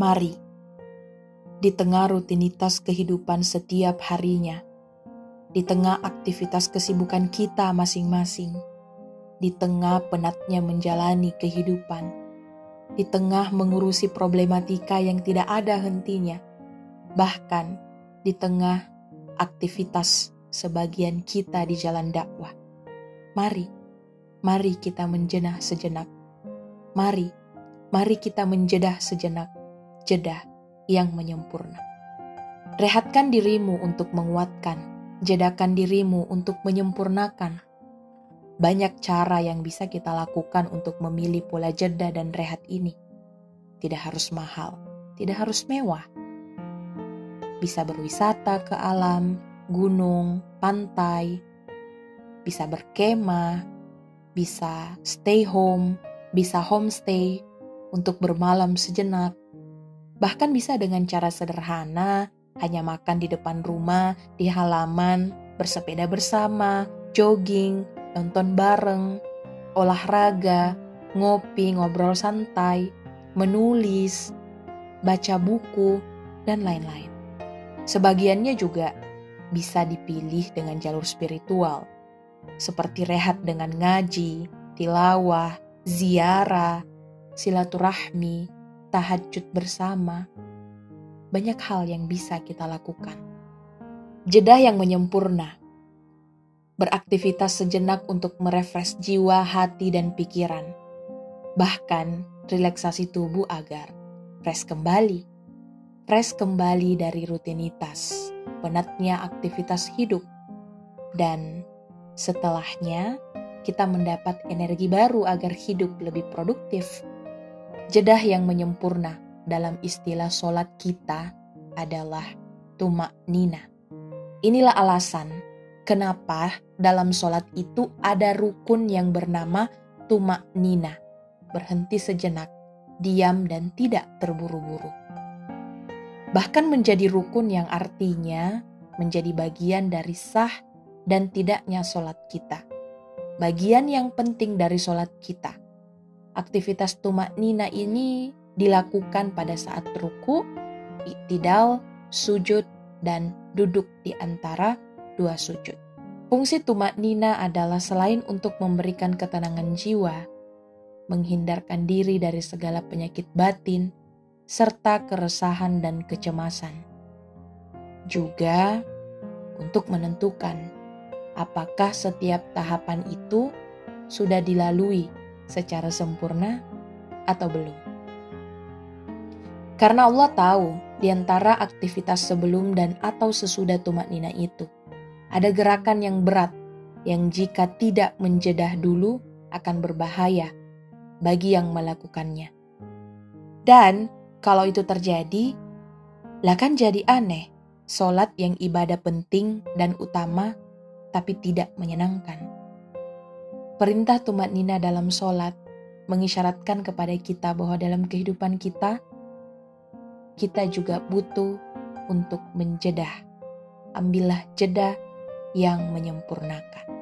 Mari, di tengah rutinitas kehidupan setiap harinya, di tengah aktivitas kesibukan kita masing-masing, di tengah penatnya menjalani kehidupan, di tengah mengurusi problematika yang tidak ada hentinya, bahkan di tengah aktivitas sebagian kita di jalan dakwah. Mari, mari kita menjenah sejenak. Mari, mari kita menjedah sejenak, jedah yang menyempurna. Rehatkan dirimu untuk menguatkan, jedakan dirimu untuk menyempurnakan. Banyak cara yang bisa kita lakukan untuk memilih pola jeda dan rehat ini. Tidak harus mahal, tidak harus mewah. Bisa berwisata ke alam, gunung, pantai, bisa berkemah, bisa stay home, bisa homestay untuk bermalam sejenak. Bahkan bisa dengan cara sederhana, hanya makan di depan rumah, di halaman, bersepeda bersama, jogging, nonton bareng, olahraga, ngopi, ngobrol santai, menulis, baca buku, dan lain-lain. Sebagiannya juga bisa dipilih dengan jalur spiritual, seperti rehat dengan ngaji, tilawah, ziarah, silaturahmi, tahajud bersama. Banyak hal yang bisa kita lakukan. Jeda yang menyempurna. Beraktivitas sejenak untuk merefresh jiwa, hati, dan pikiran. Bahkan relaksasi tubuh agar fresh kembali. Fresh kembali dari rutinitas penatnya aktivitas hidup, dan setelahnya kita mendapat energi baru agar hidup lebih produktif. Jedah yang menyempurna dalam istilah solat kita adalah tumak nina. Inilah alasan kenapa dalam solat itu ada rukun yang bernama tumak nina, berhenti sejenak, diam dan tidak terburu-buru bahkan menjadi rukun yang artinya menjadi bagian dari sah dan tidaknya sholat kita. Bagian yang penting dari sholat kita. Aktivitas tumak nina ini dilakukan pada saat ruku, iktidal, sujud, dan duduk di antara dua sujud. Fungsi tumak nina adalah selain untuk memberikan ketenangan jiwa, menghindarkan diri dari segala penyakit batin, serta keresahan dan kecemasan. Juga untuk menentukan apakah setiap tahapan itu sudah dilalui secara sempurna atau belum. Karena Allah tahu di antara aktivitas sebelum dan atau sesudah tumak nina itu, ada gerakan yang berat yang jika tidak menjedah dulu akan berbahaya bagi yang melakukannya. Dan kalau itu terjadi, lah kan jadi aneh. Solat yang ibadah penting dan utama, tapi tidak menyenangkan. Perintah tumat nina dalam solat mengisyaratkan kepada kita bahwa dalam kehidupan kita, kita juga butuh untuk menjedah. Ambillah jeda yang menyempurnakan.